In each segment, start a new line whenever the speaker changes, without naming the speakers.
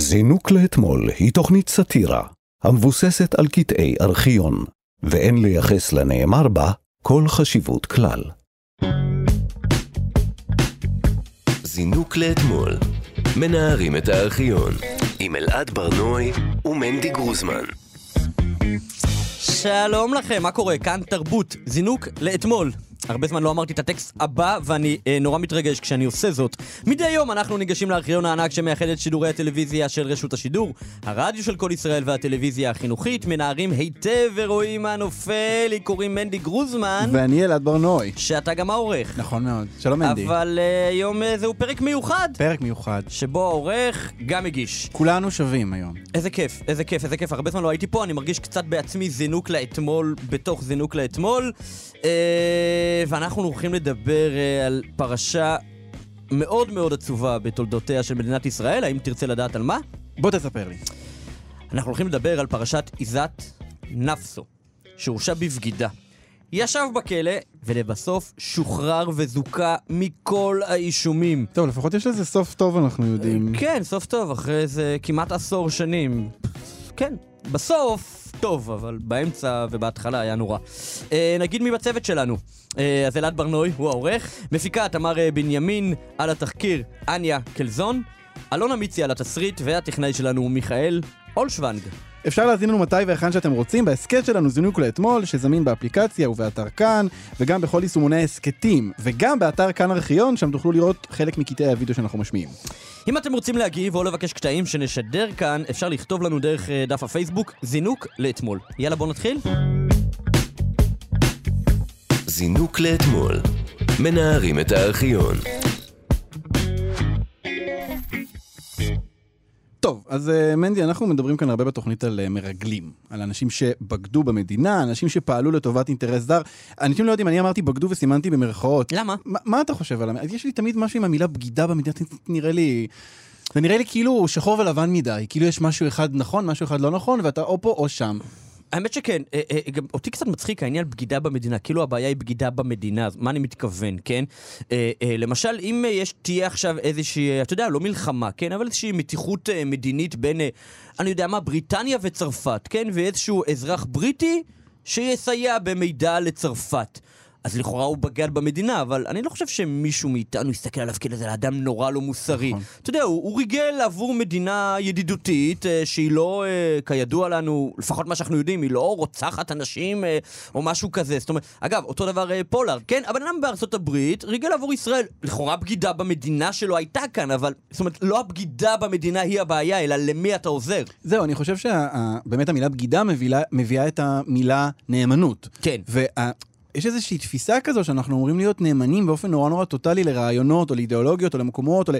זינוק לאתמול היא תוכנית סאטירה המבוססת על קטעי ארכיון, ואין לייחס לנאמר בה כל חשיבות כלל.
זינוק לאתמול, מנערים את הארכיון, עם אלעד ברנועי ומנדי גרוזמן.
שלום לכם, מה קורה? כאן תרבות, זינוק לאתמול. הרבה זמן לא אמרתי את הטקסט הבא, ואני אה, נורא מתרגש כשאני עושה זאת. מדי יום אנחנו ניגשים לארכיון הענק שמייחד את שידורי הטלוויזיה של רשות השידור, הרדיו של כל ישראל והטלוויזיה החינוכית, מנערים היטב ורואים מה נופל, לי קוראים מנדי גרוזמן,
ואני אלעד ברנועי.
שאתה גם העורך.
נכון מאוד. שלום מנדי.
אבל אה, היום אה, זהו פרק מיוחד,
פרק מיוחד.
שבו העורך גם הגיש.
כולנו שווים היום.
איזה כיף, איזה כיף, איזה כיף. הרבה זמן לא הייתי פה, אני מרגיש קצת בעצמי זינוק לאתמול, בתוך זינוק לאתמול. אה, ואנחנו הולכים לדבר אה, על פרשה מאוד מאוד עצובה בתולדותיה של מדינת ישראל. האם תרצה לדעת על מה?
בוא תספר לי.
אנחנו הולכים לדבר על פרשת עיזת נפסו, שהורשע בבגידה. ישב בכלא, ולבסוף שוחרר וזוכה מכל האישומים.
טוב, לפחות יש לזה סוף טוב, אנחנו יודעים.
כן, סוף טוב, אחרי איזה כמעט עשור שנים. כן, בסוף, טוב, אבל באמצע ובהתחלה היה נורא. אה, נגיד מי בצוות שלנו. אה, אז אלעד ברנועי, הוא העורך. מפיקה תמר אה, בנימין, על התחקיר, אניה קלזון. אלונה מיצי על התסריט, והטכנאי שלנו הוא מיכאל אולשוונג.
אפשר להזין לנו מתי והיכן שאתם רוצים בהסכת שלנו זינוק לאתמול, שזמין באפליקציה ובאתר כאן, וגם בכל יישומוני ההסכתים, וגם באתר כאן ארכיון, שם תוכלו לראות חלק מקטעי הוידאו שאנחנו משמיעים.
אם אתם רוצים להגיב או לבקש קטעים שנשדר כאן, אפשר לכתוב לנו דרך אה, דף הפייסבוק, זינוק לאתמול. יאללה, בואו נתחיל.
זינוק לאתמול, מנערים את הארכיון.
טוב, אז uh, מנדי, אנחנו מדברים כאן הרבה בתוכנית על uh, מרגלים, על אנשים שבגדו במדינה, אנשים שפעלו לטובת אינטרס זר. אנשים לא יודעים, אני אמרתי בגדו וסימנתי במרכאות.
למה?
מה, מה אתה חושב על המ... יש לי תמיד משהו עם המילה בגידה במדינה, נראה לי... זה נראה לי כאילו שחור ולבן מדי, כאילו יש משהו אחד נכון, משהו אחד לא נכון, ואתה או פה או שם.
האמת שכן, אה, אה, גם אותי קצת מצחיק העניין בגידה במדינה, כאילו הבעיה היא בגידה במדינה, אז מה אני מתכוון, כן? אה, למשל, אם יש, תהיה עכשיו איזושהי, אתה יודע, לא מלחמה, כן? אבל איזושהי מתיחות מדינית בין, אני יודע מה, בריטניה וצרפת, כן? ואיזשהו אזרח בריטי שיסייע במידע לצרפת. אז לכאורה הוא בגד במדינה, אבל אני לא חושב שמישהו מאיתנו יסתכל עליו כאילו זה אדם נורא לא מוסרי.
נכון.
אתה יודע, הוא, הוא ריגל עבור מדינה ידידותית, אה, שהיא לא, אה, כידוע לנו, לפחות מה שאנחנו יודעים, היא לא רוצחת אנשים אה, או משהו כזה. זאת אומרת, אגב, אותו דבר אה, פולארד, כן? הבן אדם בארצות הברית ריגל עבור ישראל. לכאורה בגידה במדינה שלו הייתה כאן, אבל, זאת אומרת, לא הבגידה במדינה היא הבעיה, אלא למי אתה עוזר.
זהו, אני חושב שבאמת המילה בגידה מביאה, מביאה את המילה נאמנות.
כן.
וה... יש איזושהי תפיסה כזו שאנחנו אמורים להיות נאמנים באופן נורא נורא טוטאלי לרעיונות או לאידיאולוגיות או למקומות או ל...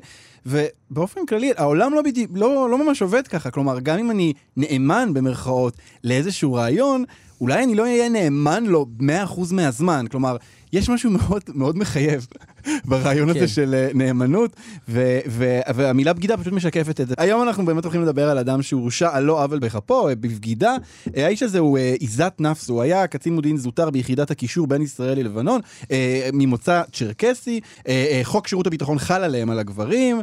ובאופן כללי העולם לא, בדי... לא, לא ממש עובד ככה, כלומר גם אם אני נאמן במרכאות לאיזשהו רעיון, אולי אני לא אהיה נאמן לו 100% מהזמן, כלומר יש משהו מאוד מאוד מחייב ברעיון
כן.
הזה של אה, נאמנות, ו- ו- והמילה בגידה פשוט משקפת את זה. היום אנחנו באמת הולכים לדבר על אדם שהורשע על לא עוול בכפו, אה, בבגידה. אה, האיש הזה הוא עיזת נפס, הוא היה קצין מודיעין זוטר ביחידת הקישור בין ישראל ללבנון, ממוצא צ'רקסי, חוק שירות הביטחון חל עליהם על הגברים,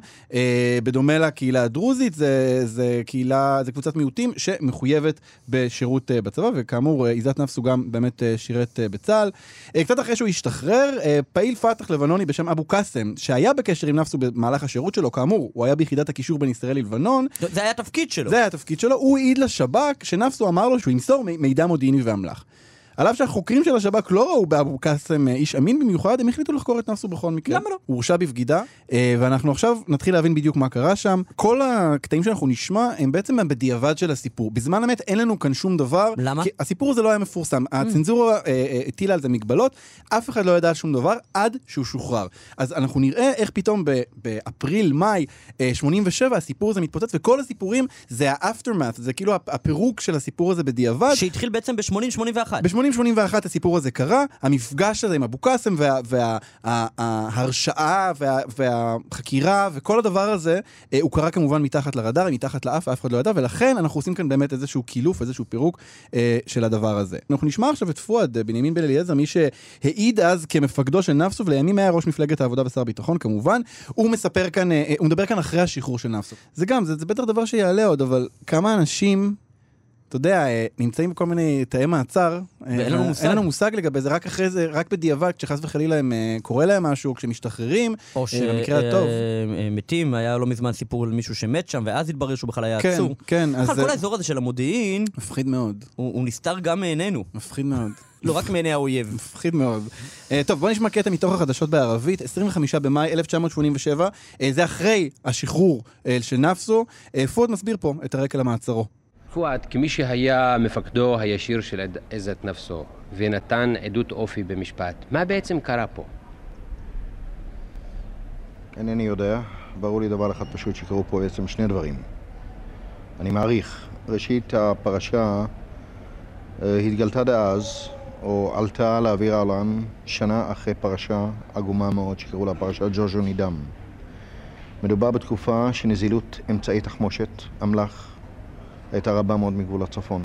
בדומה לקהילה הדרוזית, זה, זה קהילה, זה קבוצת מיעוטים שמחויבת בשירות בצבא, וכאמור, עיזת נפס הוא גם באמת שירת בצה"ל. קצת אחרי שהוא השתחרר, אה, פעיל פת"ח לבנוני בשם אבו קאסם, שהיה בקשר עם נפסו במהלך השירות שלו, כאמור, הוא היה ביחידת הקישור בין ישראל ללבנון,
זה היה התפקיד שלו.
זה היה התפקיד שלו, הוא העיד לשב"כ שנפסו אמר לו שהוא ימסור מידע מודיעיני ואמל"ח. על אף שהחוקרים של השב"כ לא ראו באבו קאסם אה, איש אמין במיוחד, הם החליטו לחקור את נפסו בכל מקרה.
למה לא?
הוא הורשע בבגידה, אה, ואנחנו עכשיו נתחיל להבין בדיוק מה קרה שם. כל הקטעים שאנחנו נשמע הם בעצם בדיעבד של הסיפור. בזמן אמת אין לנו כאן שום דבר.
למה?
כי הסיפור הזה לא היה מפורסם. הצנזורה אה, הטילה על זה מגבלות, אף אחד לא ידע שום דבר עד שהוא שוחרר. אז אנחנו נראה איך פתאום ב- באפריל, מאי אה, 87 הסיפור הזה מתפוצץ, וכל הסיפורים זה האפטרמאט, זה כאילו הפ- הפירוק של הסיפור הזה בדיעבד.
שהתחיל בעצם ב-80-81.
ב-80-81, ב-80-81 הסיפור הזה קרה, המפגש הזה עם אבו קאסם וההרשעה והחקירה וכל הדבר הזה, אה, הוא קרה כמובן מתחת לרדאר, מתחת לאף, ואף אחד לא ידע, ולכן אנחנו עושים כאן באמת איזשהו קילוף, איזשהו פירוק אה, של הדבר הזה. אנחנו נשמע עכשיו את פואד, בנימין בן אליעזר, מי שהעיד אז כמפקדו של נפסו, ולימים היה ראש מפלגת העבודה ושר הביטחון כמובן. הוא מספר כאן, אה, הוא מדבר כאן אחרי השחרור של נפסו. זה גם, זה, זה בטח דבר שיעלה עוד, אבל כמה אנשים... אתה יודע, אה, נמצאים בכל מיני תאי מעצר.
ואין
אה,
לנו מושג.
אין לנו מושג לגבי זה, רק אחרי זה, רק בדיעבד, כשחס וחלילה הם אה, קורה להם משהו, כשמשתחררים,
או
אה, במקרה הטוב.
שמתים, היה לא מזמן סיפור על מישהו שמת שם, ואז התברר שהוא בכלל היה
כן,
עצור.
כן, אז
בכלל, כל האזור הזה של המודיעין,
מפחיד מאוד,
הוא הוא נסתר גם מעינינו,
מפחיד מאוד.
לא רק מעיני האויב.
מפחיד מאוד. Uh, טוב, בוא נשמע קטע מתוך החדשות בערבית, 25 במאי 1987, uh, זה אחרי השחרור uh, של נפסו. פואד מסביר פה את הרקע למעצרו.
פואד, כמי שהיה מפקדו הישיר של עזת נפסו ונתן עדות אופי במשפט, מה בעצם קרה פה?
אינני יודע, ברור לי דבר אחד פשוט שקרו פה בעצם שני דברים. אני מעריך, ראשית הפרשה אה, התגלתה דאז, או עלתה לאוויר העולם, שנה אחרי פרשה עגומה מאוד שקראו לה פרשת ג'וז'ו נידם. מדובר בתקופה שנזילות אמצעי תחמושת, אמל"ח, הייתה רבה מאוד מגבול הצפון.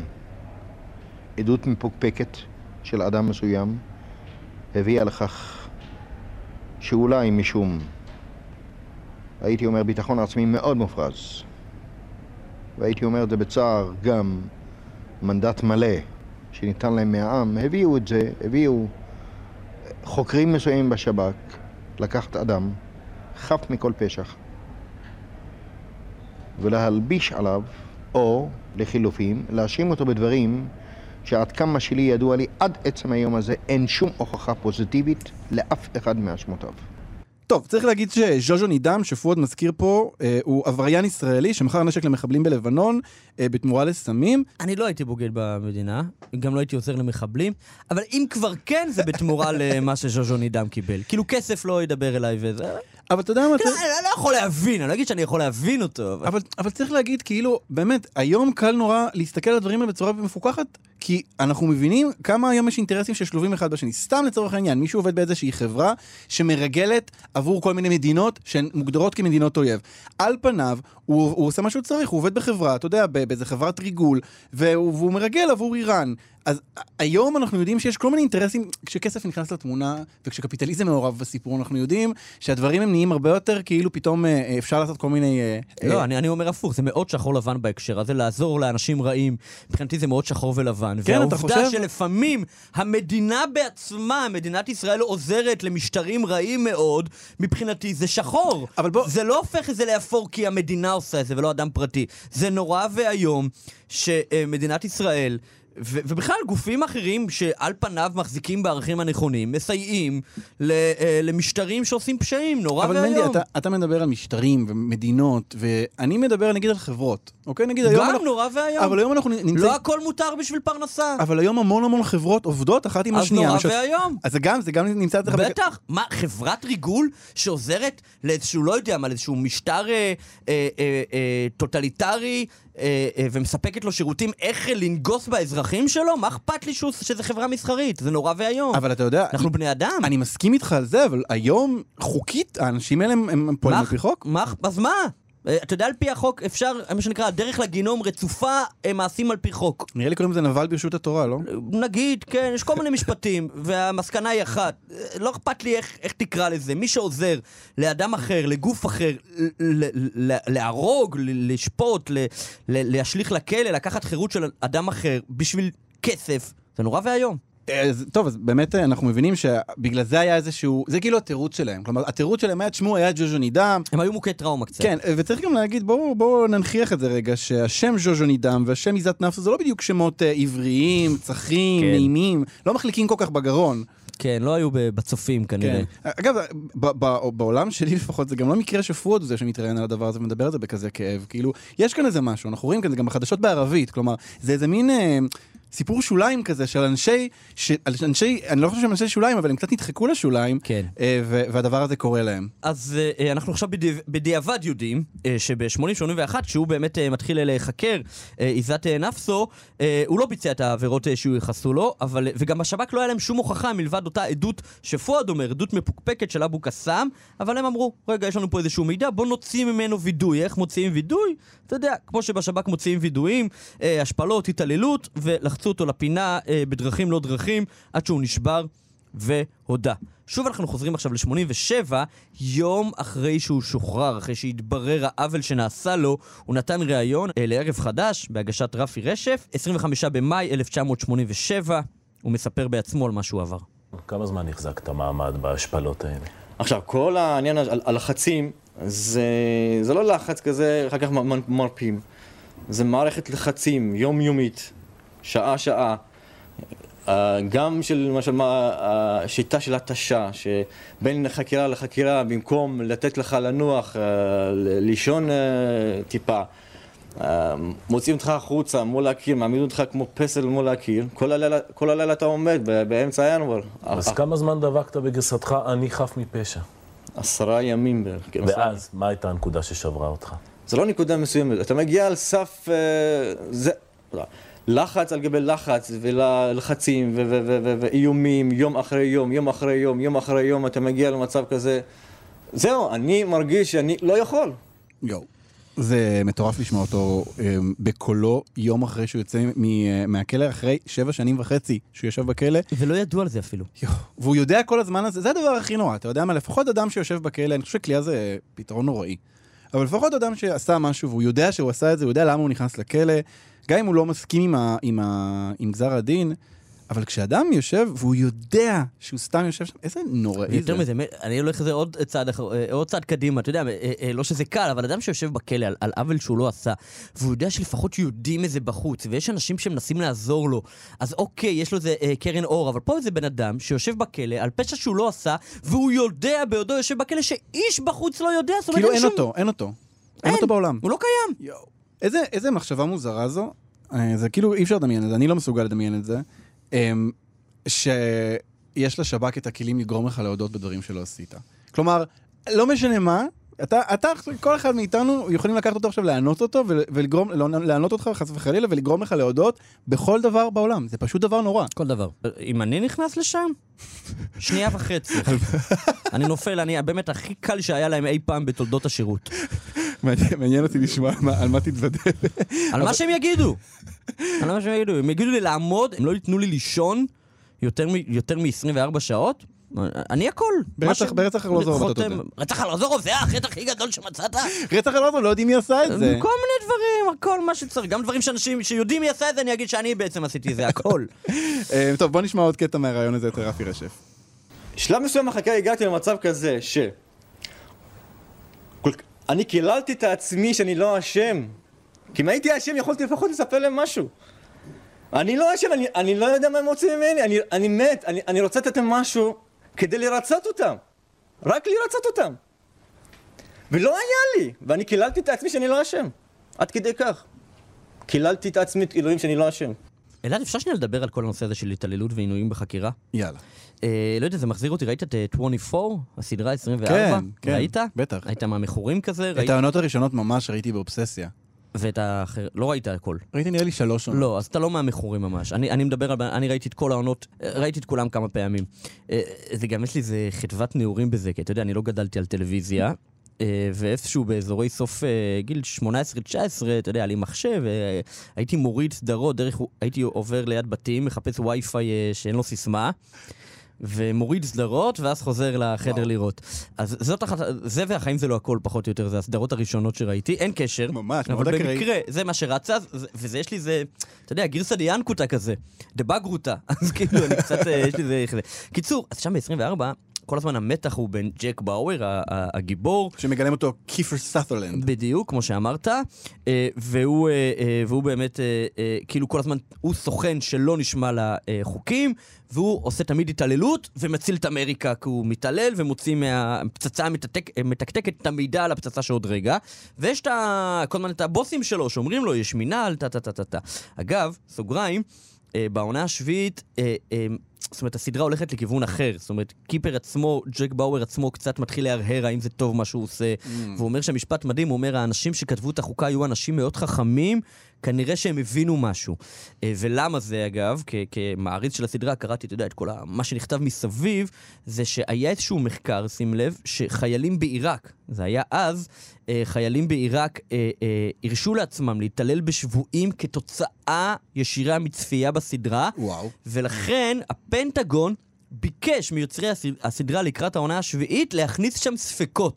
עדות מפוקפקת של אדם מסוים הביאה לכך שאולי משום הייתי אומר ביטחון עצמי מאוד מופרז. והייתי אומר את זה בצער, גם מנדט מלא שניתן להם מהעם, הביאו את זה, הביאו חוקרים מסוימים בשב"כ לקחת אדם חף מכל פשע ולהלביש עליו, או לחילופין, להאשים אותו בדברים שעד כמה שלי ידוע לי, עד עצם היום הזה אין שום הוכחה פוזיטיבית לאף אחד מהאשמותיו.
טוב, צריך להגיד שז'וז'ו נידם, שפואד מזכיר פה, אה, הוא עבריין ישראלי שמכר נשק למחבלים בלבנון אה, בתמורה לסמים.
אני לא הייתי בוגד במדינה, גם לא הייתי עוזר למחבלים, אבל אם כבר כן, זה בתמורה למה שז'וז'ו נידם קיבל. כאילו כסף לא ידבר אליי וזה...
אבל אתה יודע מה... צריך-
אני לא יכול להבין, אני לא אגיד שאני יכול להבין אותו, אבל...
צריך להגיד, כאילו, באמת, היום קל נורא להסתכל על הדברים האלה בצורה מפוקחת, כי אנחנו מבינים כמה היום יש אינטרסים ששלובים אחד בשני. סתם לצורך העניין, מישהו עובד באיזושהי חברה שמרגלת עבור כל מיני מדינות שהן מוגדרות כמדינות אויב. על פניו, הוא, הוא עושה מה שהוא צריך, הוא עובד בחברה, אתה יודע, באיזה חברת ריגול, והוא, והוא מרגל עבור איראן. אז היום אנחנו יודעים שיש כל מיני אינטרסים, כשכסף נכנס לתמונה וכשקפיטליזם מעורב בסיפור, אנחנו יודעים שהדברים הם נהיים הרבה יותר כאילו פתאום אה, אה, אפשר לעשות כל מיני... אה,
לא,
אה,
אני, אני אומר הפוך, זה מאוד שחור לבן בהקשר הזה, לעזור לאנשים רעים. מבחינתי זה מאוד שחור ולבן.
כן, אתה
והעובדה
חושב?
שלפעמים המדינה בעצמה, מדינת ישראל עוזרת למשטרים רעים מאוד, מבחינתי זה שחור.
אבל בוא-
זה לא הופך את זה לאפור כי המדינה עושה את זה ולא אדם פרטי. זה נורא ואיום שמדינת ישראל... ו- ובכלל גופים אחרים שעל פניו מחזיקים בערכים הנכונים, מסייעים ל- אה, למשטרים שעושים פשעים, נורא
אבל
ואיום.
מנדי, אתה, אתה מדבר על משטרים ומדינות, ואני מדבר נגיד על חברות, אוקיי? נגיד היום...
גם
אנחנו-
נורא ואיום.
אבל היום אנחנו נמצאים...
לא הכל מותר בשביל פרנסה.
אבל היום המון המון חברות עובדות אחת עם
אז
השנייה.
נורא
משת-
ואיום.
אז זה גם, זה גם נמצא
בטח. מה, חברת ריגול שעוזרת לאיזשהו, לא יודע מה, לאיזשהו משטר אה, אה, אה, אה, טוטליטרי אה, אה, ומספקת לו שירותים איך לנגוס באזרחים שלו? מה אכפת לי שהוא- שזה חברה מסחרית? זה נורא ואיום.
אבל אתה יודע,
אנחנו בני אדם.
אני מסכים איתך על זה, אבל היום, חוקית, האנשים האלה הם- הם פועלים על פי חוק?
מה- אז מה? אה, אתה יודע, על פי החוק אפשר, מה שנקרא, הדרך לגיהנום רצופה אה, מעשים על פי חוק.
נראה לי קוראים לזה נבל ברשות התורה, לא?
נגיד, כן, יש כל מיני משפטים, והמסקנה היא אחת, לא אכפת לי איך, איך תקרא לזה, מי שעוזר לאדם אחר, לגוף אחר, ל- ל- ל- להרוג, ל- לשפוט, ל- ל- להשליך לכלא, לקחת חירות של אדם אחר בשביל כסף, זה נורא ואיום.
אז, טוב, אז באמת אה, אנחנו מבינים שבגלל זה היה איזשהו, זה כאילו התירוץ שלהם. כלומר, התירוץ שלהם היה, תשמעו, היה ג'וז'ו נידם.
הם היו מוכי טראומה קצת.
כן, אה, וצריך גם להגיד, בואו בוא ננכיח את זה רגע, שהשם ז'וז'ו נידם והשם עיזת נפסו זה לא בדיוק שמות אה, עבריים, צחים,
כן.
נעימים, לא מחליקים כל כך בגרון.
כן, לא היו בצופים כנראה.
כן. אגב, ב- ב- בעולם שלי לפחות, זה גם לא מקרה שפואד הוא זה שמתראיין על הדבר הזה ומדבר על זה בכזה כאב. כאילו, יש כאן איזה משהו, אנחנו רואים כאן, זה גם בחדשות בערבית, כלומר, זה איזה מין... אה, סיפור שוליים כזה של אנשי, של אנשי, אני לא חושב שהם אנשי שוליים, אבל הם קצת נדחקו לשוליים,
כן.
אה, ו- והדבר הזה קורה להם.
אז אה, אנחנו עכשיו בדיע- בדיעבד יודעים אה, שב-80-81, כשהוא באמת אה, מתחיל אה, להיחקר אה, עיזת אה, נפסו, אה, הוא לא ביצע את העבירות אה, שהוא ייחסו לו, אבל, אה, וגם בשב"כ לא היה להם שום הוכחה מלבד אותה עדות שפואד אומר, עדות מפוקפקת של אבו קסאם, אבל הם אמרו, רגע, יש לנו פה איזשהו מידע, בוא נוציא ממנו וידוי. איך מוציאים וידוי? אתה יודע, כמו שבשב"כ מוציאים וידויים, אה, השפלות, התעללות, ולחצו אותו לפינה אה, בדרכים לא דרכים, עד שהוא נשבר והודה. שוב אנחנו חוזרים עכשיו ל-87, יום אחרי שהוא שוחרר, אחרי שהתברר העוול שנעשה לו, הוא נתן ראיון אה, לערב חדש בהגשת רפי רשף, 25 במאי 1987, הוא מספר בעצמו על מה שהוא עבר.
כמה זמן החזקת מעמד בהשפלות האלה?
עכשיו, כל העניין על הלחצים, זה, זה לא לחץ כזה, אחר כך מרפים. זה מערכת לחצים יומיומית, שעה-שעה. אה, גם של למשל מה, השיטה של התשה, שבין חקירה לחקירה, במקום לתת לך לנוח, אה, לישון אה, טיפה, אה, מוציאים אותך החוצה מול הקיר, מעמידים אותך כמו פסל מול הקיר, כל הלילה, כל הלילה אתה עומד באמצע ינואר.
אז
אה,
כמה זמן דבקת בגרסתך אני חף מפשע?
עשרה ימים בערך. כן,
ואז, מה הייתה הנקודה ששברה אותך?
זה לא נקודה מסוימת, אתה מגיע על סף, אה, זה, לא, לחץ על גבי לחץ, ולחצים, ואיומים, יום אחרי יום, יום אחרי יום, יום אחרי יום, אתה מגיע למצב כזה, זהו, אני מרגיש שאני לא יכול.
יואו. זה מטורף לשמוע אותו אה, בקולו יום אחרי שהוא יוצא מ- מהכלא, אחרי שבע שנים וחצי שהוא יושב בכלא.
ולא ידעו על זה אפילו.
והוא יודע כל הזמן הזה, זה הדבר הכי נורא, אתה יודע מה, לפחות אדם שיושב בכלא, אני חושב שכליאה זה פתרון נוראי. אבל לפחות אדם שעשה משהו והוא יודע שהוא עשה את זה, הוא יודע למה הוא נכנס לכלא, גם אם הוא לא מסכים עם, ה, עם, ה, עם גזר הדין, אבל כשאדם יושב והוא יודע שהוא סתם יושב שם, איזה נוראי זה.
יותר מזה, אני הולך לזה עוד צעד, אה, עוד צעד קדימה, אתה יודע, אה, אה, לא שזה קל, אבל אדם שיושב בכלא על, על עוול שהוא לא עשה, והוא יודע שלפחות יודעים את זה בחוץ, ויש אנשים שמנסים לעזור לו, אז אוקיי, יש לו איזה אה, קרן אור, אבל פה איזה בן אדם שיושב בכלא על פשע שהוא לא עשה, והוא יודע בעודו יושב בכלא שאיש בחוץ לא יודע, זאת אומרת,
כאילו אין
שום-
אותו, אין אותו. אין
אין.
אותו בעולם.
הוא לא קיים.
יואו. איזה, איזה מחשבה מוזרה זו, זה כאילו אי אפשר לדמיין את זה, אני לא מסוגל לדמיין את זה, אמ, שיש לשב"כ את הכלים לגרום לך להודות בדברים שלא עשית. כלומר, לא משנה מה, אתה, אתה, כל אחד מאיתנו, יכולים לקחת אותו עכשיו, לענות אותו, ול- ולגרום, לא, לענות אותך חס וחלילה, ולגרום לך להודות בכל דבר בעולם. זה פשוט דבר נורא.
כל דבר. אם אני נכנס לשם, שנייה וחצי. אני נופל, אני באמת הכי קל שהיה להם אי פעם בתולדות השירות.
מעניין אותי לשמוע מה- על מה תתוודא.
על מה שהם יגידו. על מה שהם יגידו. הם יגידו לי לעמוד, הם לא ייתנו לי לישון יותר מ- יותר מ-24 שעות. אני הכל.
ברצח- ארלוזורוב אתה תודה.
רצח ארלוזורוב זה החטא הכי גדול שמצאת?
רצח אלעזר, לא יודעים מי עשה את זה.
כל מיני דברים, הכל מה שצריך. גם דברים שאנשים שיודעים מי עשה את זה, אני אגיד שאני בעצם עשיתי זה, הכל.
אה, טוב, בוא נשמע עוד קטע מהרעיון הזה אצל רפי רשף.
שלב מסוים בחקירה הגעתי למצב כזה, ש... אני קיללתי את עצמי שאני לא אשם. כי אם הייתי אשם יכולתי לפחות לספר להם משהו. אני לא אשם, אני, אני לא יודע מה הם רוצים ממני, אני, אני מת, אני, אני רוצה לתת להם משהו כדי לרצות אותם. רק לרצות אותם. ולא היה לי, ואני קיללתי את עצמי שאני לא אשם. עד כדי כך. קיללתי את עצמי, אלוהים, שאני לא אשם.
אלעד, אפשר שנייה לדבר על כל הנושא הזה של התעללות ועינויים בחקירה?
יאללה.
אה, לא יודע, זה מחזיר אותי, ראית את אה, 24? הסדרה 24?
כן, כן,
ראית?
בטח.
היית מהמכורים כזה?
את
ראית-
העונות הראשונות ממש ראיתי באובססיה.
ואת האחר... לא ראית הכל.
ראיתי נראה לי שלוש עונות.
לא, אז אתה לא מהמכורים ממש. אני, אני מדבר על... אני ראיתי את כל העונות, אה, ראיתי את כולם כמה פעמים. אה, זה גם, יש לי איזה חדוות נעורים בזה, כי אתה יודע, אני לא גדלתי על טלוויזיה. אה, ואיפשהו באזורי סוף אה, גיל 18-19, אתה יודע, היה לי מחשב, אה, הייתי מוריד סדרות, דרך, הייתי עובר ליד בתים, מחפש וי-פיי שאין לו סיסמה, ומוריד סדרות, ואז חוזר לחדר וואו. לראות. אז זאת אחת, זה והחיים זה לא הכל, פחות או יותר, זה הסדרות הראשונות שראיתי, אין קשר.
ממש, מאוד
אבל
אקראי.
במקרה, זה מה שרצה, זה- וזה יש לי איזה, אתה יודע, גרסא דיאנקותא כזה, דבגרוטה, אז כאילו, אני קצת, יש לי. כזה. קיצור, אז שם ב-24, כל הזמן המתח הוא בין ג'ק באואר, הגיבור,
שמגלם אותו קיפר סאת'רלנד.
בדיוק, כמו שאמרת, אה, והוא, אה, אה, והוא באמת, כאילו כל הזמן, הוא סוכן שלא נשמע לחוקים, והוא עושה תמיד התעללות ומציל את אמריקה, כי הוא מתעלל ומוציא מהפצצה המתקתק- מתקתקת את המידע על הפצצה שעוד רגע, ויש את ה... כל הזמן את הבוסים שלו שאומרים לו, יש מינהל, טה טה טה טה טה. אגב, סוגריים, אה, בעונה השביעית, אה, אה, זאת אומרת, הסדרה הולכת לכיוון אחר. זאת אומרת, קיפר עצמו, ג'ק באואר עצמו קצת מתחיל להרהר האם זה טוב מה שהוא עושה.
Mm.
והוא אומר שהמשפט מדהים, הוא אומר, האנשים שכתבו את החוקה היו אנשים מאוד חכמים, כנראה שהם הבינו משהו. אה, ולמה זה, אגב, כ- כמעריץ של הסדרה, קראתי, אתה יודע, את כל ה- מה שנכתב מסביב, זה שהיה איזשהו מחקר, שים לב, שחיילים בעיראק, זה היה אז, אה, חיילים בעיראק אה, הרשו לעצמם להתעלל בשבויים כתוצאה ישירה מצפייה בסדרה,
וואו.
ולכן הפנטגון ביקש מיוצרי הסד- הסדרה לקראת העונה השביעית להכניס שם ספקות.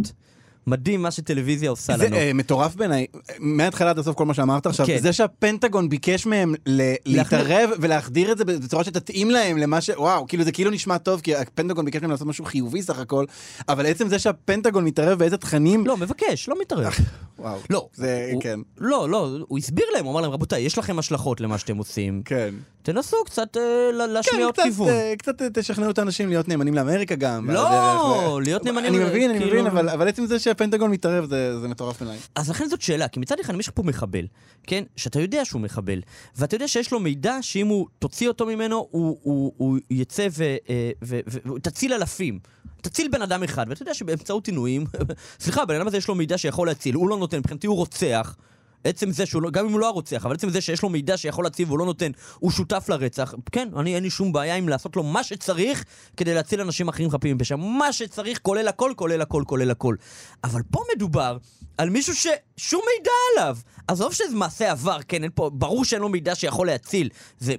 מדהים מה שטלוויזיה עושה
זה
לנו.
אה, מטורף בעיניי, מההתחלה עד הסוף כל מה שאמרת עכשיו,
כן.
זה שהפנטגון ביקש מהם ל- להתערב ולהחדיר את זה בצורה שתתאים להם למה ש... וואו, כאילו זה כאילו נשמע טוב, כי הפנטגון ביקש מהם לעשות משהו חיובי סך הכל, אבל עצם זה שהפנטגון מתערב באיזה תכנים...
לא, מבקש, לא מתערב.
וואו.
לא.
זה,
הוא-
כן.
לא, לא, הוא הסביר להם, הוא אמר להם, רבותיי, יש לכם השלכות למה שאתם עושים.
כן.
תנסו קצת אה, ל- להשמיע
כן,
עוד
קצת,
כיוון.
אה, קצת אה, תשכנעו את האנשים להיות נאמנים לאמריקה גם.
לא, להיות נאמנים
אני מבין, אני
כאילו-
מבין, אבל אבל עצם זה שהפנטגון מתערב זה זה מטורף בעיניי.
אז לכן זאת שאלה, כי מצד אחד אם יש לך פה מחבל, כן? שאתה יודע שהוא מחבל, ואתה יודע שיש לו מידע שאם הוא תוציא אותו ממנו, הוא, הוא, הוא יצא ו... אה, ותציל אלפים. תציל בן אדם אחד, ואתה יודע שבאמצעות עינויים, סליחה, בן אדם הזה יש לו מידע שיכול להציל, הוא לא נותן, מבחינתי הוא רוצח. עצם זה שהוא לא, גם אם הוא לא הרוצח, אבל עצם זה שיש לו מידע שיכול להציל והוא לא נותן, הוא שותף לרצח. כן, אני אין לי שום בעיה עם לעשות לו מה שצריך כדי להציל אנשים אחרים חפים מפשע. מה שצריך, כולל הכל, כולל הכל, כולל הכל. אבל פה מדובר על מישהו ששום מידע עליו. עזוב שזה מעשה עבר, כן, אין פה, ברור שאין לו מידע שיכול להציל. זה,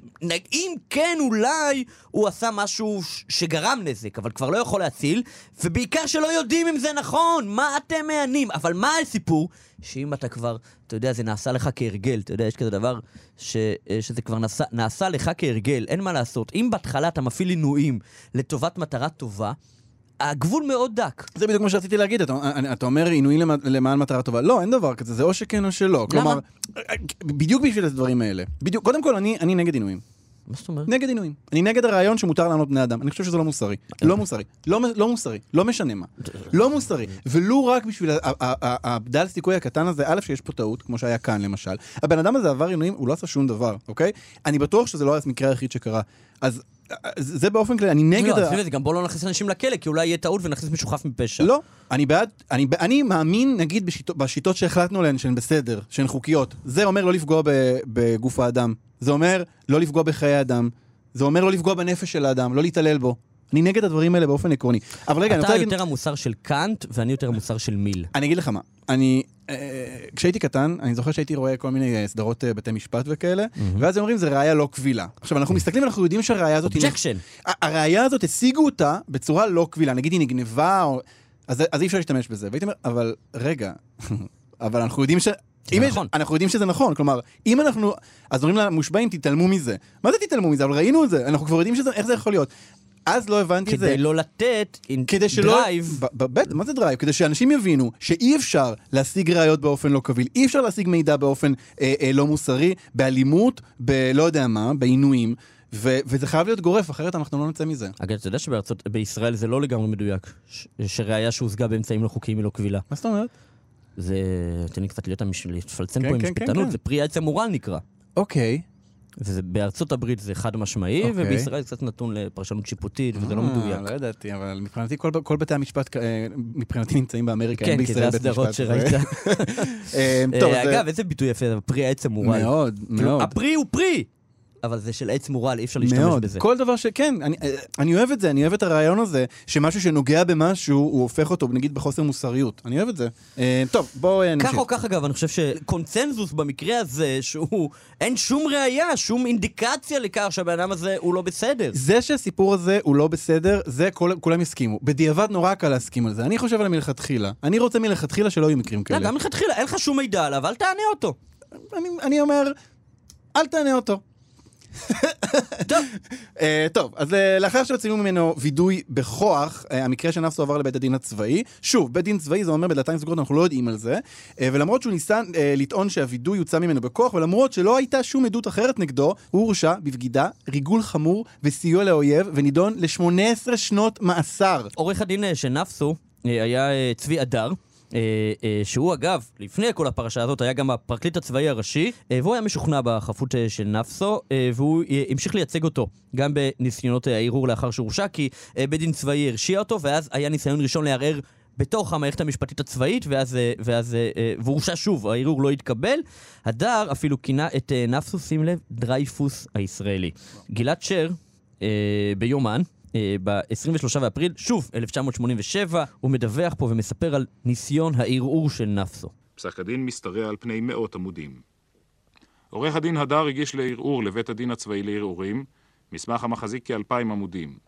אם כן, אולי הוא עשה משהו ש- שגרם נזק, אבל כבר לא יכול להציל, ובעיקר שלא יודעים אם זה נכון, מה אתם מהנים. אבל מה הסיפור? שאם אתה כבר, אתה יודע, זה נעשה לך כהרגל, אתה יודע, יש כזה דבר ש, אה, שזה כבר נעשה, נעשה לך כהרגל, אין מה לעשות. אם בהתחלה אתה מפעיל עינויים לטובת מטרה טובה, הגבול מאוד דק.
זה בדיוק מה שרציתי להגיד, אתה, אתה אומר עינויים למע- למען מטרה טובה. לא, אין דבר כזה, זה או שכן או שלא. כלומר, בדיוק בשביל הדברים האלה. בדיוק, קודם כל, אני, אני נגד עינויים.
מה זאת אומרת?
נגד עינויים. אני נגד הרעיון שמותר לענות בני אדם. אני חושב שזה לא מוסרי. לא מוסרי. לא, לא מוסרי. לא משנה מה. לא מוסרי. ולו רק בשביל הבדל סיכוי הקטן הזה, א', שיש פה טעות, כמו שהיה כאן למשל. הבן אדם הזה עבר עינויים, הוא לא עשה שום דבר, אוקיי? אני בטוח שזה לא המקרה היחיד שקרה. אז זה באופן כללי, אני נגד...
לא, עזבי את זה, גם בוא לא נכניס אנשים לכלא, כי אולי יהיה טעות ונכניס מישהו חף מפשע.
לא, אני בעד, אני, אני מאמין, נגיד, בשיטות, בשיטות שהחלטנו עליהן, שהן בסדר, שהן חוקיות. זה אומר לא לפגוע ב, בגוף האדם. זה אומר לא לפגוע בחיי אדם. זה אומר לא לפגוע בנפש של האדם, לא להתעלל בו. אני נגד הדברים האלה באופן עקרוני. אבל רגע, אני
אתה
רוצה להגיד...
יותר המוסר של קאנט, ואני יותר המוסר של מיל.
אני אגיד לך מה, אני, אה, כשהייתי קטן, אני זוכר שהייתי רואה כל מיני אה, סדרות אה, בתי משפט וכאלה, ואז הם אומרים זה ראייה לא קבילה. עכשיו, אנחנו מסתכלים ואנחנו יודעים שהראייה הזאת...
objection.
הראייה הזאת, השיגו אותה בצורה לא קבילה, נגיד היא נגנבה, או... אז, אז אי אפשר להשתמש בזה. והייתי אומר, אבל רגע, אבל אנחנו יודעים ש... אם יש,
נכון.
אנחנו יודעים שזה נכון, כלומר, אם אנחנו, אז אומרים למושבעים, תתעלמו מזה. מה זה תתעלמו מזה? אבל ראינו את זה, אנחנו כבר יודעים שזה, איך זה יכול להיות. אז לא הבנתי את זה.
כדי לא לתת
כדי שלא...
drive.
בטח, מה זה drive? כדי שאנשים יבינו שאי אפשר להשיג ראיות באופן לא קביל, אי אפשר להשיג מידע באופן אה, אה, לא מוסרי, באלימות, בלא יודע מה, בעינויים, ו- וזה חייב להיות גורף, אחרת אנחנו לא נצא מזה.
אגב, אתה יודע שבארצות, בישראל זה לא לגמרי מדויק. ש- שראיה שהושגה באמצעים לא חוקיים היא לא קבילה.
מה זאת אומרת?
זה... תן לי קצת להיות. להתפלצן
כן,
פה עם
כן, כן,
משפטנות,
כן.
זה פרי העץ המורעל נקרא.
אוקיי.
ובארצות הברית זה חד משמעי,
אוקיי.
ובישראל זה קצת נתון לפרשנות שיפוטית, וזה לא
אה,
מדויק.
לא ידעתי, אבל מבחינתי כל, כל בתי המשפט אה, מבחינתי נמצאים באמריקה,
כן, כי זה הסדרות. שראית.
אה, טוב, זה-
אגב, איזה ביטוי יפה, זה פרי העץ המורל.
מאוד,
כאילו,
מאוד.
הפרי הוא פרי! אבל זה של עץ מורל, אי אפשר להשתמש
מאוד.
בזה.
כל דבר שכן, אני, אה, אני אוהב את זה, אני אוהב את הרעיון הזה, שמשהו שנוגע במשהו, הוא הופך אותו, נגיד, בחוסר מוסריות. אני אוהב את זה. אה, טוב, בואו אה, נמשיך.
כך או כך, אגב, אני חושב שקונצנזוס במקרה הזה, שהוא, אין שום ראייה, שום אינדיקציה לכך שהבן אדם הזה הוא לא בסדר.
זה שהסיפור הזה הוא לא בסדר, זה כל, כולם יסכימו. בדיעבד נורא קל להסכים על זה. אני חושב על מלכתחילה. אני רוצה מלכתחילה שלא יהיו מקרים
לא,
כאלה.
גם מלכתחילה, אין לך שום מידע עליו, אל תענה אותו.
אני, אני אומר, אל תענה אותו.
טוב.
אה, טוב, אז אה, לאחר שמצלמים ממנו וידוי בכוח, אה, המקרה של נפסו עבר לבית הדין הצבאי. שוב, בית דין צבאי זה אומר בדלתיים סגורות, אנחנו לא יודעים על זה. ולמרות שהוא ניסה לטעון שהווידוי יוצא ממנו בכוח, ולמרות שלא הייתה שום עדות אחרת נגדו, הוא הורשע בבגידה, ריגול חמור וסיוע לאויב, ונידון ל-18 שנות מאסר.
עורך הדין שנפסו אה, היה צבי אדר. אה, אה, שהוא אגב, לפני כל הפרשה הזאת, היה גם הפרקליט הצבאי הראשי, אה, והוא היה משוכנע בחפות של נפסו, והוא המשיך לייצג אותו גם בניסיונות הערעור לאחר שהורשע, כי בית דין צבאי הרשיע אותו, ואז היה ניסיון ראשון לערער בתוך המערכת המשפטית הצבאית, ואז, ואז והורשע שוב, הערעור לא התקבל. הדר אפילו כינה את נפסו, שים לב, דרייפוס הישראלי. גלעד שר, ביומן, ב-23 באפריל, שוב, 1987, הוא מדווח פה ומספר על ניסיון הערעור של נפסו.
פסק הדין משתרע על פני מאות עמודים. עורך הדין הדר הגיש לערעור לבית הדין הצבאי לערעורים, מסמך המחזיק כאלפיים עמודים.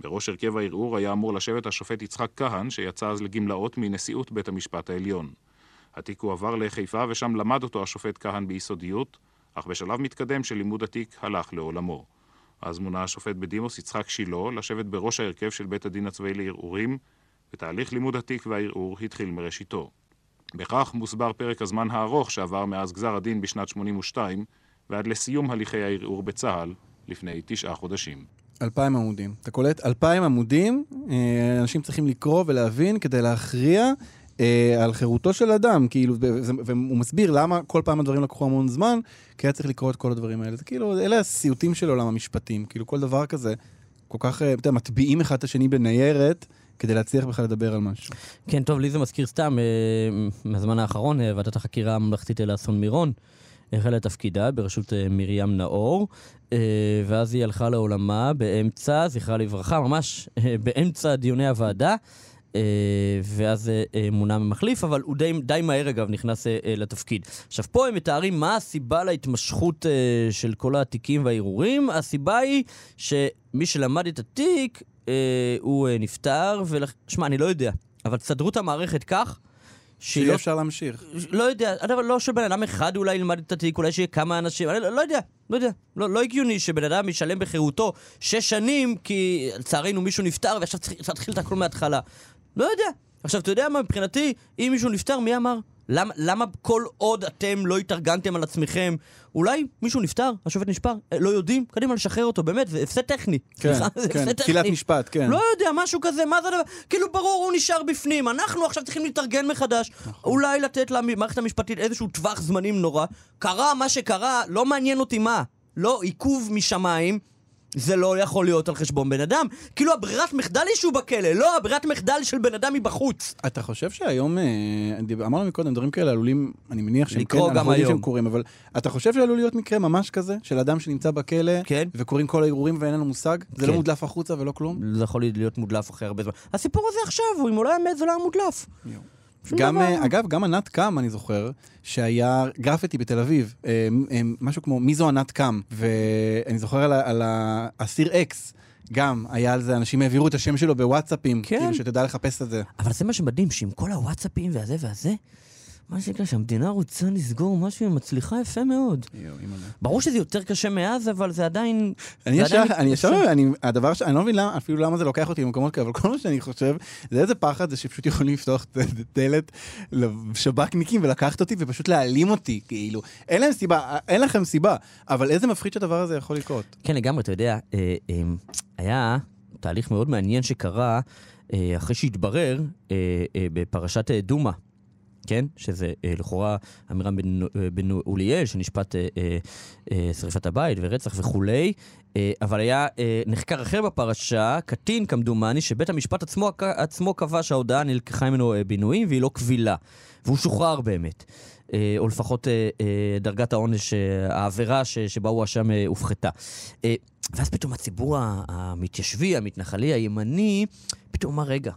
בראש הרכב הערעור היה אמור לשבת השופט יצחק כהן, שיצא אז לגמלאות מנשיאות בית המשפט העליון. התיק הועבר לחיפה ושם למד אותו השופט כהן ביסודיות, אך בשלב מתקדם של לימוד התיק הלך לעולמו. אז מונה השופט בדימוס יצחק שילה לשבת בראש ההרכב של בית הדין הצבאי לערעורים, ותהליך לימוד התיק והערעור התחיל מראשיתו. בכך מוסבר פרק הזמן הארוך שעבר מאז גזר הדין בשנת 82 ועד לסיום הליכי הערעור בצה"ל לפני תשעה חודשים.
אלפיים עמודים. אתה קולט? אלפיים עמודים, אה, אנשים צריכים לקרוא ולהבין כדי להכריע על חירותו של אדם, כאילו, והוא מסביר למה כל פעם הדברים לקחו המון זמן, כי היה צריך לקרוא את כל הדברים האלה. זה כאילו, אלה הסיוטים של עולם המשפטים, כאילו כל דבר כזה, כל כך, אה, אתה יודע, מטביעים אחד את השני בניירת. כדי להצליח בכלל לדבר על משהו.
כן, טוב, לי זה מזכיר סתם, אה, מהזמן האחרון, אה, ועדת החקירה הממלכתית אל אסון מירון החלה תפקידה בראשות אה, מרים נאור, אה, ואז היא הלכה לעולמה באמצע, זכרה לברכה, ממש אה, באמצע דיוני הוועדה. אה, ואז אה, אה, מונה ממחליף, אבל הוא די, די מהר אגב נכנס לתפקיד. עכשיו פה הם מתארים מה הסיבה להתמשכות של כל התיקים והערעורים. הסיבה היא שמי שלמד את התיק, הוא נפטר, ושמע, אני לא יודע, אבל תסדרו את המערכת כך
שיהיה
לא
אפשר להמשיך.
לא יודע, אבל לא שבן אדם אחד אולי ילמד את התיק, אולי שיהיה כמה אנשים, אני לא, לא יודע, לא יודע. לא, לא הגיוני שבן אדם ישלם בחירותו שש שנים, כי לצערנו מישהו נפטר ועכשיו צריך להתחיל את הכל מההתחלה. לא יודע. עכשיו, אתה יודע מה, מבחינתי, אם מישהו נפטר, מי אמר? למה, למה כל עוד אתם לא התארגנתם על עצמכם? אולי מישהו נפטר, השופט נשפר, אה, לא יודעים, קדימה לשחרר אותו, באמת, זה הפסד טכני.
כן, כן, תחילת. משפט, כן.
לא יודע, משהו כזה, מה זה הדבר? כאילו, ברור, הוא נשאר בפנים. אנחנו עכשיו צריכים להתארגן מחדש.
נכון.
אולי לתת למערכת המשפטית איזשהו טווח זמנים נורא. קרה מה שקרה, לא מעניין אותי מה. לא, עיכוב משמיים. זה לא יכול להיות על חשבון בן אדם. כאילו הברירת מחדל היא שהוא בכלא, לא הברירת מחדל של בן אדם מבחוץ.
אתה חושב שהיום, אה, אמרנו מקודם, דברים כאלה עלולים, אני מניח שהם כן, אנחנו יודעים. שהם קורים, אבל אתה חושב שעלול להיות מקרה ממש כזה, של אדם שנמצא בכלא,
כן.
וקוראים כל הערעורים ואין לנו מושג? זה לא
כן.
מודלף החוצה ולא כלום?
זה יכול להיות מודלף אחרי הרבה זמן. הסיפור הזה עכשיו, הוא- אם הוא לא היה מת זה לא היה מודלף. שום
גם,
דבר.
אה, אגב, גם ענת קם, אני זוכר, שהיה גרפיטי בתל אביב, אה, משהו כמו מי זו ענת קם, ואני זוכר על, על האסיר אקס, גם היה על זה, אנשים העבירו את השם שלו בוואטסאפים,
כן.
כאילו שתדע לחפש את זה.
אבל זה מה שמדהים, שעם כל הוואטסאפים והזה והזה, מה שנקרא, שהמדינה רוצה לסגור משהו, היא מצליחה יפה מאוד. ברור שזה יותר קשה מאז, אבל זה עדיין...
אני ישר, אני ישר, הדבר ש... אני לא מבין אפילו למה זה לוקח אותי למקומות כאלה, אבל כל מה שאני חושב, זה איזה פחד זה שפשוט יכולים לפתוח את הדלת לשב"כניקים ולקחת אותי ופשוט להעלים אותי, כאילו. אין להם סיבה, אין לכם סיבה, אבל איזה מפחיד שהדבר הזה יכול לקרות.
כן, לגמרי, אתה יודע, אה, אה, היה תהליך מאוד מעניין שקרה אה, אחרי שהתברר בפרשת דומא. כן? שזה אה, לכאורה עמירם בן, אה, בן אוליאל, שנשפט אה, אה, אה, שריפת הבית ורצח וכולי, אה, אבל היה אה, נחקר אחר בפרשה, קטין כמדומני, שבית המשפט עצמו, עצמו קבע שההודעה נלקחה ממנו אה, בינויים והיא לא קבילה. והוא שוחרר באמת. אה, או לפחות אה, אה, דרגת העונש, אה, העבירה ש, שבה הוא הואשם אה, הופחתה. אה, ואז פתאום הציבור המתיישבי, המתנחלי, הימני, פתאום אמר, רגע,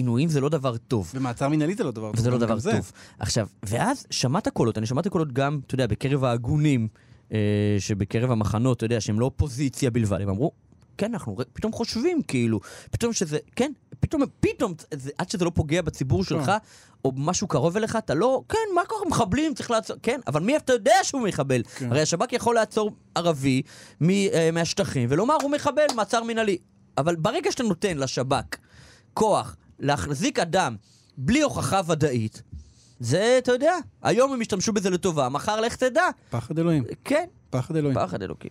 עינויים זה לא דבר טוב.
ומעצר מינהלי זה לא דבר טוב.
וזה לא דבר
זה.
טוב. עכשיו, ואז שמעת קולות, אני שמעתי קולות גם, אתה יודע, בקרב ההגונים, אה, שבקרב המחנות, אתה יודע, שהם לא אופוזיציה בלבד, הם אמרו, כן, אנחנו פתאום חושבים, כאילו, פתאום שזה, כן, פתאום, פתאום, זה, עד שזה לא פוגע בציבור שלך, או משהו קרוב אליך, אתה לא, כן, מה קורה, מחבלים, צריך לעצור, כן, אבל מי אתה יודע שהוא מחבל?
כן.
הרי השב"כ יכול לעצור ערבי מ, אה, מהשטחים, ולומר, הוא מחבל, מעצר מינהלי. אבל ברגע שאתה נותן לשב"כ כוח להחזיק אדם בלי הוכחה ודאית, זה, אתה יודע, היום הם השתמשו בזה לטובה, מחר לך תדע.
פחד אלוהים,
כן,
פחד אלוהים.
פחד אלוקים.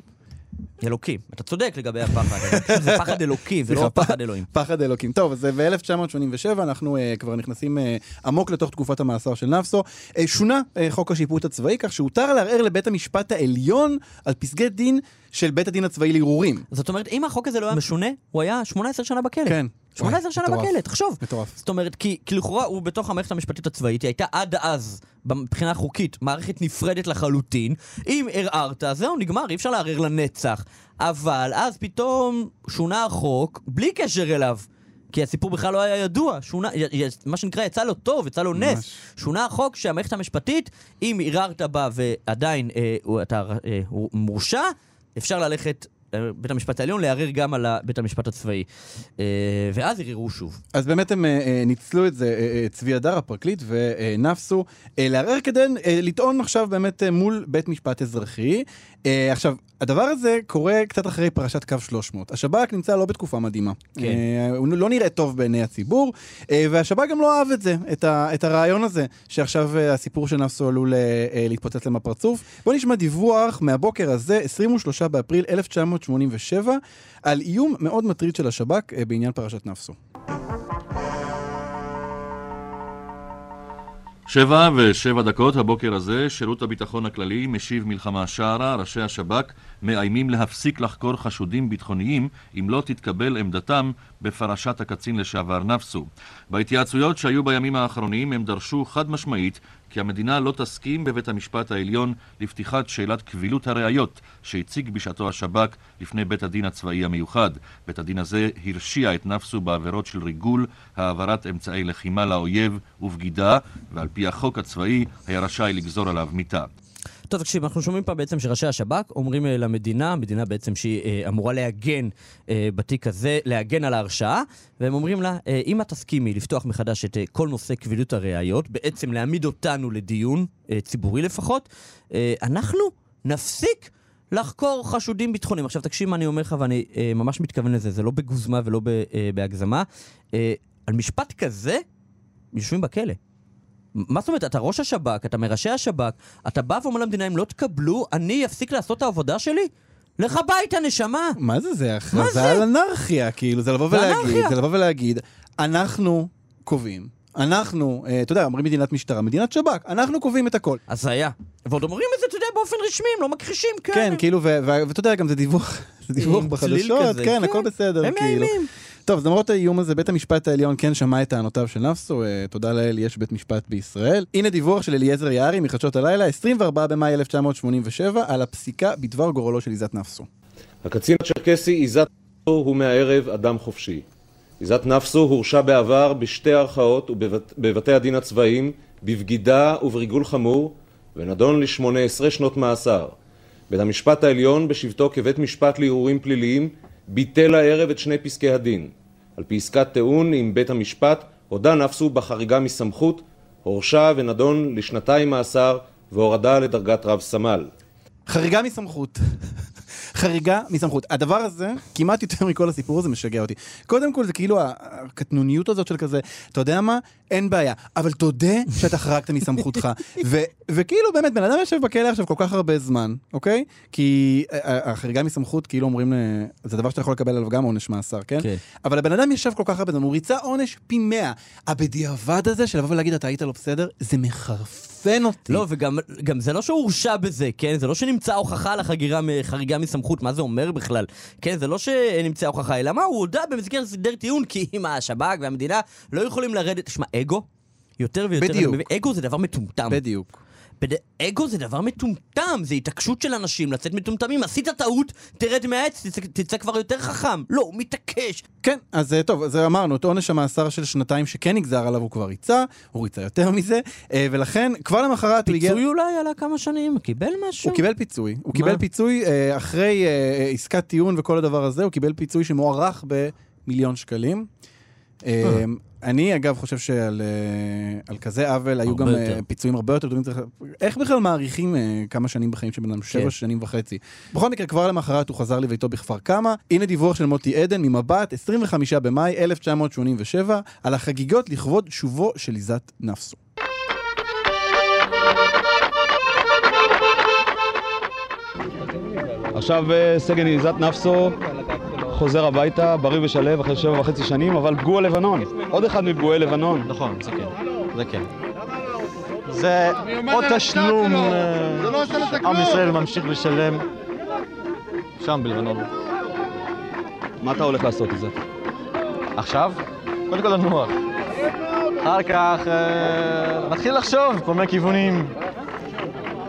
אלוקים. אתה צודק לגבי הפחד, זה פחד אלוקי, ולא
סליחה,
פחד אלוהים.
פחד אלוקים. טוב, אז ב-1987 אנחנו uh, כבר נכנסים uh, עמוק לתוך תקופת המאסר של נפסו. Uh, שונה uh, חוק השיפוט הצבאי, כך שהותר לערער לבית המשפט העליון על פסקי דין של בית הדין הצבאי לערעורים.
זאת אומרת, אם החוק הזה לא היה משונה, הוא היה 18 שנה בכלא.
כן.
18 שנה. בכלא, תחשוב.
מטורף.
זאת אומרת, כי, לכאורה הוא בתוך המערכת המשפטית הצבאית, היא הייתה עד אז, מבחינה חוקית, מערכת נפרדת לחלוטין. אם ערערת, זהו, נגמר, אי אפשר לערער לנצח. אבל אז פתאום שונה החוק, בלי קשר אליו. כי הסיפור בכלל לא היה ידוע, שונה, מה שנקרא, יצא לו טוב, יצא לו נס.
ממש.
שונה החוק שהמערכת המשפטית, אם ערערת בה ועדיין אה, אתה אה, מורשע, אפשר ללכת, בית המשפט העליון, לערער גם על בית המשפט הצבאי. אה, ואז ערערו שוב.
אז באמת הם אה, אה, ניצלו את זה, צבי הדר הפרקליט ונפסו, לערער כדי לטעון עכשיו באמת מול בית משפט אזרחי. אה, עכשיו, הדבר הזה קורה קצת אחרי פרשת קו 300. השב"כ נמצא לא בתקופה מדהימה.
כן.
אה, הוא לא נראה טוב בעיני הציבור, אה, והשב"כ גם לא אהב את זה, את, ה, את הרעיון הזה, שעכשיו הסיפור של נפסו עלול להתפוצץ להם בפרצוף. בואו נשמע דיווח מהבוקר הזה, 23 באפריל 1987, על איום מאוד מטריד של השב"כ בעניין פרשת נפסו.
שבע ושבע דקות הבוקר הזה, שירות הביטחון הכללי משיב מלחמה שערה, ראשי השב"כ מאיימים להפסיק לחקור חשודים ביטחוניים אם לא תתקבל עמדתם בפרשת הקצין לשעבר נפסו. בהתייעצויות שהיו בימים האחרונים הם דרשו חד משמעית כי המדינה לא תסכים בבית המשפט העליון לפתיחת שאלת קבילות הראיות שהציג בשעתו השב"כ לפני בית הדין הצבאי המיוחד. בית הדין הזה הרשיע את נפסו בעבירות של ריגול, העברת אמצעי לחימה לאויב ובגידה, ועל פי החוק הצבאי היה רשאי לגזור עליו מיתה.
טוב, תקשיב, אנחנו שומעים פה בעצם שראשי השב"כ אומרים אה, למדינה, מדינה בעצם שהיא אה, אמורה להגן אה, בתיק הזה, להגן על ההרשעה, והם אומרים לה, אם את תסכימי לפתוח מחדש את כל נושא קבילות הראיות, בעצם להעמיד אותנו לדיון, ציבורי לפחות, אנחנו נפסיק לחקור חשודים ביטחוניים. עכשיו תקשיב מה אני אומר לך, ואני אה, ממש מתכוון לזה, זה לא בגוזמה ולא ב, אה, בהגזמה. אה, על משפט כזה, יושבים בכלא. מה זאת אומרת, אתה ראש השב"כ, אתה מראשי השב"כ, אתה בא ואומר למדינה, אם לא תקבלו, אני אפסיק לעשות את העבודה שלי? לך הביתה, נשמה!
מה זה זה? הכרזה
זה?
על אנרכיה, כאילו, זה לבוא ולהגיד. זה לבוא ולהגיד, אנחנו קובעים, אנחנו, אה, אתה יודע, אומרים מדינת משטרה, מדינת שב"כ, אנחנו קובעים את הכל.
הזיה. ועוד אומרים את זה, אתה יודע, באופן רשמי, הם לא מכחישים כאן.
כן, כאילו, ואתה יודע, גם זה דיווח, זה דיווח בחדשות, כן,
כן.
הכל בסדר,
הם
כאילו.
מאיימים.
טוב, אז למרות האיום הזה, בית המשפט העליון כן שמע את טענותיו של נפסו, אה, תודה לאל, יש בית משפט בישראל. הנה דיווח של אליעזר יערי מחדשות הלילה, 24 במאי 1987, על הפסיקה בדבר גורלו של עיזת נפסו.
הקצין הצ'רקסי עיזת נפסו הוא מהערב אדם חופשי. עיזת נפסו הורשע בעבר בשתי ערכאות ובבתי הדין הצבאיים בבגידה ובריגול חמור ונדון ל-18 שנות מאסר. בית המשפט העליון בשבתו כבית משפט לערעורים פליליים ביטל הערב את שני פסקי הדין. על פי עסקת טיעון עם בית המשפט הודה נפסו בחריגה מסמכות, הורשע ונדון לשנתיים מאסר והורדה לדרגת רב סמל.
חריגה מסמכות. חריגה מסמכות. הדבר הזה, כמעט יותר מכל הסיפור הזה, משגע אותי. קודם כל, זה כאילו הקטנוניות הזאת של כזה, אתה יודע מה? אין בעיה. אבל תודה שאתה חרגת מסמכותך. ו- וכאילו, באמת, בן אדם יושב בכלא עכשיו כל כך הרבה זמן, אוקיי? כי ה- החריגה מסמכות, כאילו אומרים, אה, זה דבר שאתה יכול לקבל עליו גם עונש מאסר, כן?
כן.
אבל הבן אדם ישב כל כך הרבה זמן, הוא ריצה עונש פי מאה. הבדיעבד הזה של לבוא ולהגיד, אתה היית לא בסדר, זה מחרפן אותי.
לא, וגם גם זה לא שהוא הורשע בזה, כן? זה לא שנמצאה הוכחה על החגירה, חריגה מסמכות, מה זה אומר בכלל? כן, זה לא שנמצאה הוכחה, אלא מה, הוא הודה במסגרת הסדר טיעון, כי אם השב"כ והמדינה לא יכולים לרדת... תשמע, אגו? יותר ויותר...
בדיוק.
אגו זה דבר מטומטם.
בדיוק.
בד... אגו זה דבר מטומטם, זה התעקשות של אנשים לצאת מטומטמים. עשית טעות, תרד מהעץ, תצא, תצא כבר יותר חכם. לא, הוא מתעקש.
כן, אז אה, טוב, אז אמרנו, את עונש המאסר של שנתיים שכן נגזר עליו הוא כבר ריצה, הוא ריצה יותר מזה, אה, ולכן כבר למחרת הוא הגיע...
פיצוי אולי עלה כמה שנים? קיבל משהו?
הוא קיבל פיצוי. הוא
מה?
קיבל פיצוי אה, אחרי אה, עסקת טיעון וכל הדבר הזה, הוא קיבל פיצוי שמוערך במיליון שקלים. אה, אני אגב חושב שעל אה, על כזה עוול היו גם אה,
יותר.
פיצויים הרבה יותר גדולים. צריך- איך בכלל מעריכים אה, כמה שנים בחיים של בן אדם? שבע
כן.
שנים וחצי. בכל מקרה, כבר למחרת הוא חזר לביתו בכפר קמא. הנה דיווח של מוטי עדן ממבט, 25 במאי 1987, על החגיגות לכבוד שובו של עיזת נפסו.
עכשיו אה, סגן עיזת נפסו חוזר הביתה, בריא ושלו, אחרי שבע וחצי שנים, אבל פגוע לבנון. עוד אחד מפגועי לבנון.
נכון, זה כן. זה כן. זה עוד תשלום אה, עם ישראל ממשיך לשלם שם בלבנון.
מה אתה הולך לעשות עם זה?
עכשיו? קודם כל לנוח. אחר כך אה, נתחיל לחשוב כל מיני כיוונים.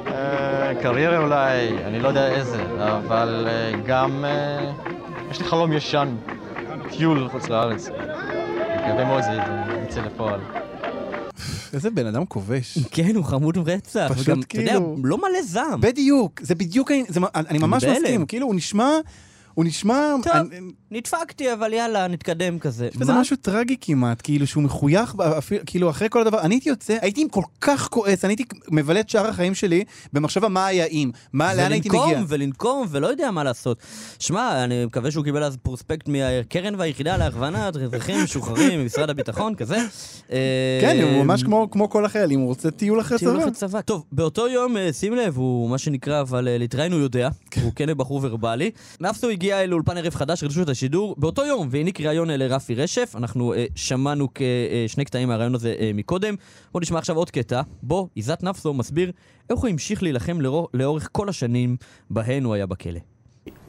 אה, קריירה אולי, אני לא יודע איזה, אבל אה, גם אה, יש לי חלום ישן, טיול לחוץ לארץ. מקווה מאוד זה יצא לפועל.
איזה בן אדם כובש.
כן, הוא חמוד רצח.
פשוט
וגם, אתה יודע,
כאילו-
לא מלא זעם.
בדיוק, זה בדיוק, זה, אני ממש. מסכים, כאילו הוא נשמע, הוא נשמע,
טוב,
אני-
נדפקתי, אבל יאללה, נתקדם כזה.
יש בזה? משהו טרגי כמעט, כאילו שהוא מחוייך, אפילו, כאילו אחרי כל הדבר, אני הייתי יוצא, הייתי כל כך כועס, אני הייתי מבלה את שאר החיים שלי במחשבה מה היה אם, מה, לאן הייתי מגיע.
ולנקום, ולנקום, ולא יודע מה לעשות. שמע, אני מקווה שהוא קיבל אז פרוספקט מהקרן והיחידה להכוונת אזרחים משוחררים ממשרד הביטחון, כזה.
כן,
אה,
הוא ממש כמו, כמו כל החיילים, הוא רוצה טיול אחרי
טיול
צבא.
אחרי צבא. טוב, באותו יום, אה, שים לב, הוא מה שנקרא, אבל אה, להתראיין הוא יודע, הוא כן בחור ורבלי. הגיע לאולפן ערב חדש, רשות השידור, באותו יום, והעניק ראיון אה, לרפי רשף. אנחנו אה, שמענו כשני קטעים מהראיון הזה אה, מקודם. בואו נשמע עכשיו עוד קטע, בו עיזת נפסו מסביר איך הוא המשיך להילחם לאור- לאורך כל השנים בהן הוא היה בכלא.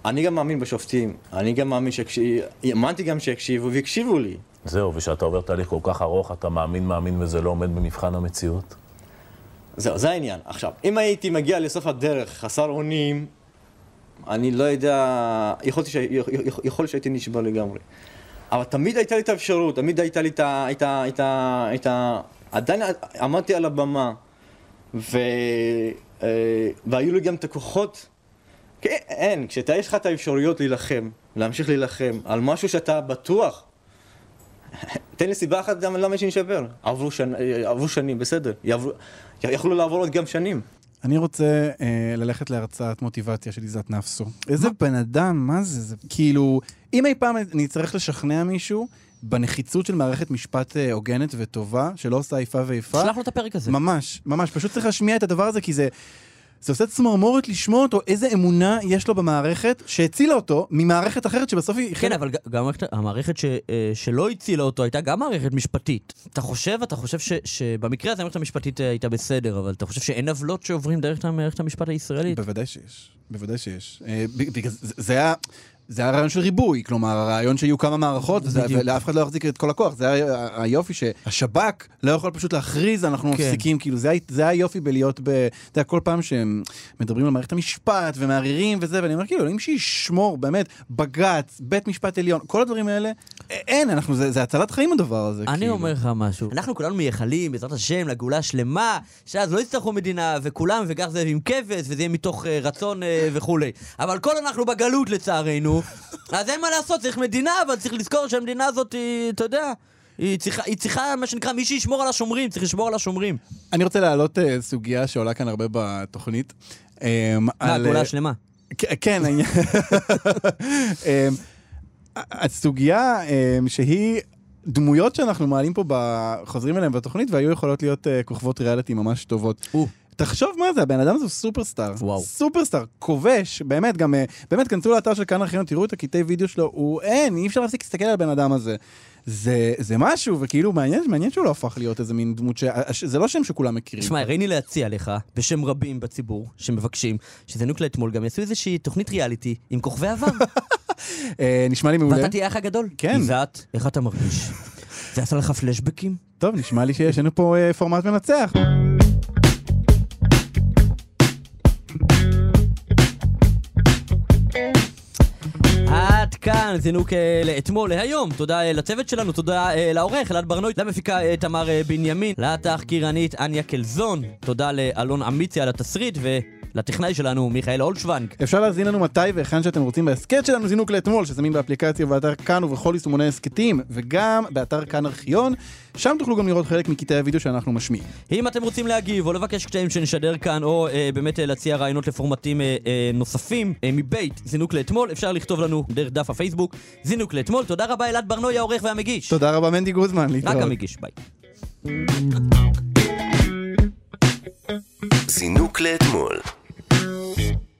אני גם מאמין בשופטים, אני גם מאמין שיקשיבו, האמנתי גם שיקשיבו והקשיבו לי.
זהו, וכשאתה עובר תהליך כל כך ארוך, אתה מאמין מאמין וזה לא עומד במבחן המציאות?
זהו, זה העניין. עכשיו, אם הייתי מגיע לסוף הדרך חסר אונים, אני לא יודע. יכול- יכול שהייתי נשבר לגמרי. אבל תמיד הייתה לי את האפשרות, תמיד הייתה לי את ה... עדיין עמדתי על הבמה, ו... אה, והיו לי גם את הכוחות. כן, אין, כשאתה יש לך את האפשרויות להילחם, להמשיך להילחם, על משהו שאתה בטוח, תן לי סיבה אחת למה שנשבר. עברו, שנ... עברו שנים, בסדר. יעברו... יכלו לעבור עוד גם שנים.
אני רוצה אה, ללכת להרצאת מוטיבציה של עיזת נפסו. איזה בן אדם, מה זה? זה כאילו, אם אי פעם אני אצטרך לשכנע מישהו בנחיצות של מערכת משפט אה, הוגנת וטובה, שלא עושה איפה ואיפה,
שלח לו את הפרק הזה.
ממש, ממש, פשוט צריך להשמיע את הדבר הזה, כי זה... זה עושה צמרמורת לשמוע אותו, איזה אמונה יש לו במערכת שהצילה אותו ממערכת אחרת שבסוף היא...
כן, אבל גם המערכת- המערכת ש- אה, שלא הצילה אותו הייתה גם מערכת משפטית. אתה חושב, אתה חושב ש- שבמקרה הזה המערכת המשפטית אה, הייתה בסדר, אבל אתה חושב שאין עוולות שעוברים דרך מערכת המשפט הישראלית?
בוודאי שיש, בוודאי שיש. אה, בגלל זה- זה היה... זה היה רעיון של ריבוי, כלומר, הרעיון שיהיו כמה מערכות, וזה-. ולאף אחד לא יחזיק את כל הכוח. זה היה היופי שהשב"כ לא יכול פשוט להכריז, אנחנו
כן.
מפסיקים, כאילו, זה היה- זה היופי בלהיות ב... אתה יודע, כל פעם שהם מדברים על מערכת המשפט ומערערים וזה, ואני אומר, כאילו, אם שישמור, באמת, בג"ץ, בית משפט עליון, כל הדברים האלה, אין, אנחנו, זה זה הצלת חיים הדבר הזה.
אני
כאילו.
אומר לך משהו, אנחנו כולנו מייחלים, בעזרת השם, לגאולה השלמה, שאז לא יצטרכו מדינה, וכולם, וכך זה עם כבש, וזה יהיה מתוך אה, רצון אה, וכולי. אבל כל אנחנו בגלות לצערנו, אז אין מה לעשות, צריך מדינה, אבל צריך לזכור שהמדינה הזאת היא, אתה יודע, היא צריכה, היא צריכה, מה שנקרא, מי שישמור על השומרים, צריך לשמור על השומרים.
אני רוצה להעלות אה, סוגיה שעולה כאן הרבה בתוכנית. אה,
מה,
על,
הגאולה
אה,
השלמה?
כן, כן, העניין... אמ, הסוגיה אמ, שהיא דמויות שאנחנו מעלים פה, חוזרים אליהן בתוכנית, והיו יכולות להיות אה, כוכבות ריאליטי ממש טובות. תחשוב מה זה, הבן אדם הזה הוא סופרסטאר.
וואו.
סופרסטאר, כובש, באמת, גם, אה, באמת, כנסו לאתר של כאן ארכיון, תראו את הקטעי וידאו שלו, הוא אין, אי אפשר להפסיק להסתכל על הבן אדם הזה. זה, זה משהו, וכאילו, מעניין, מעניין שהוא לא הפך להיות איזה מין דמות ש... הש- זה לא שם שכולם מכירים.
תשמע, הריני להציע לך, בשם רבים בציבור, שמבקשים, שזנוק לאתמול גם יעשו איזושהי תוכנית ריאליטי עם כוכבי עבר.
אה, נשמע לי מעולה.
ואתה תהיה האח הגדול.
כן.
עיזת, איך אתה מרגיש? זה עשה לך פלשבקים?
טוב, נשמע לי שיש לנו פה אה, פורמט מנצח.
כאן זינוק אה, לאתמול, להיום. תודה אה, לצוות שלנו, תודה אה, לעורך אלעד ברנוי, למפיקה תמר בנימין, לתחקירנית אניה קלזון, תודה לאלון אמיצי על התסריט ולטכנאי שלנו מיכאל אולשוונג.
אפשר להזין לנו מתי והיכן שאתם רוצים בהסכת שלנו זינוק לאתמול, שזמין באפליקציה ובאתר כאן ובכל יישומוני הסכתים, וגם באתר כאן ארכיון, שם תוכלו גם לראות חלק מקטעי הוידאו שאנחנו משמיעים.
אם אתם רוצים להגיב או לבקש קטעים שנשדר כאן, או אה, באמת אה, להציע רעיונות לפורמטים אה, אה, נוספים אה, מבית זינוק לאתמול, אפשר לכתוב לנו דרך דף הפייסבוק זינוק לאתמול. תודה רבה אלעד ברנוי העורך והמגיש.
תודה רבה מנדי גוזמן,
רק
להתראות.
המגיש, ביי.
זינוק לאתמול. Thank you.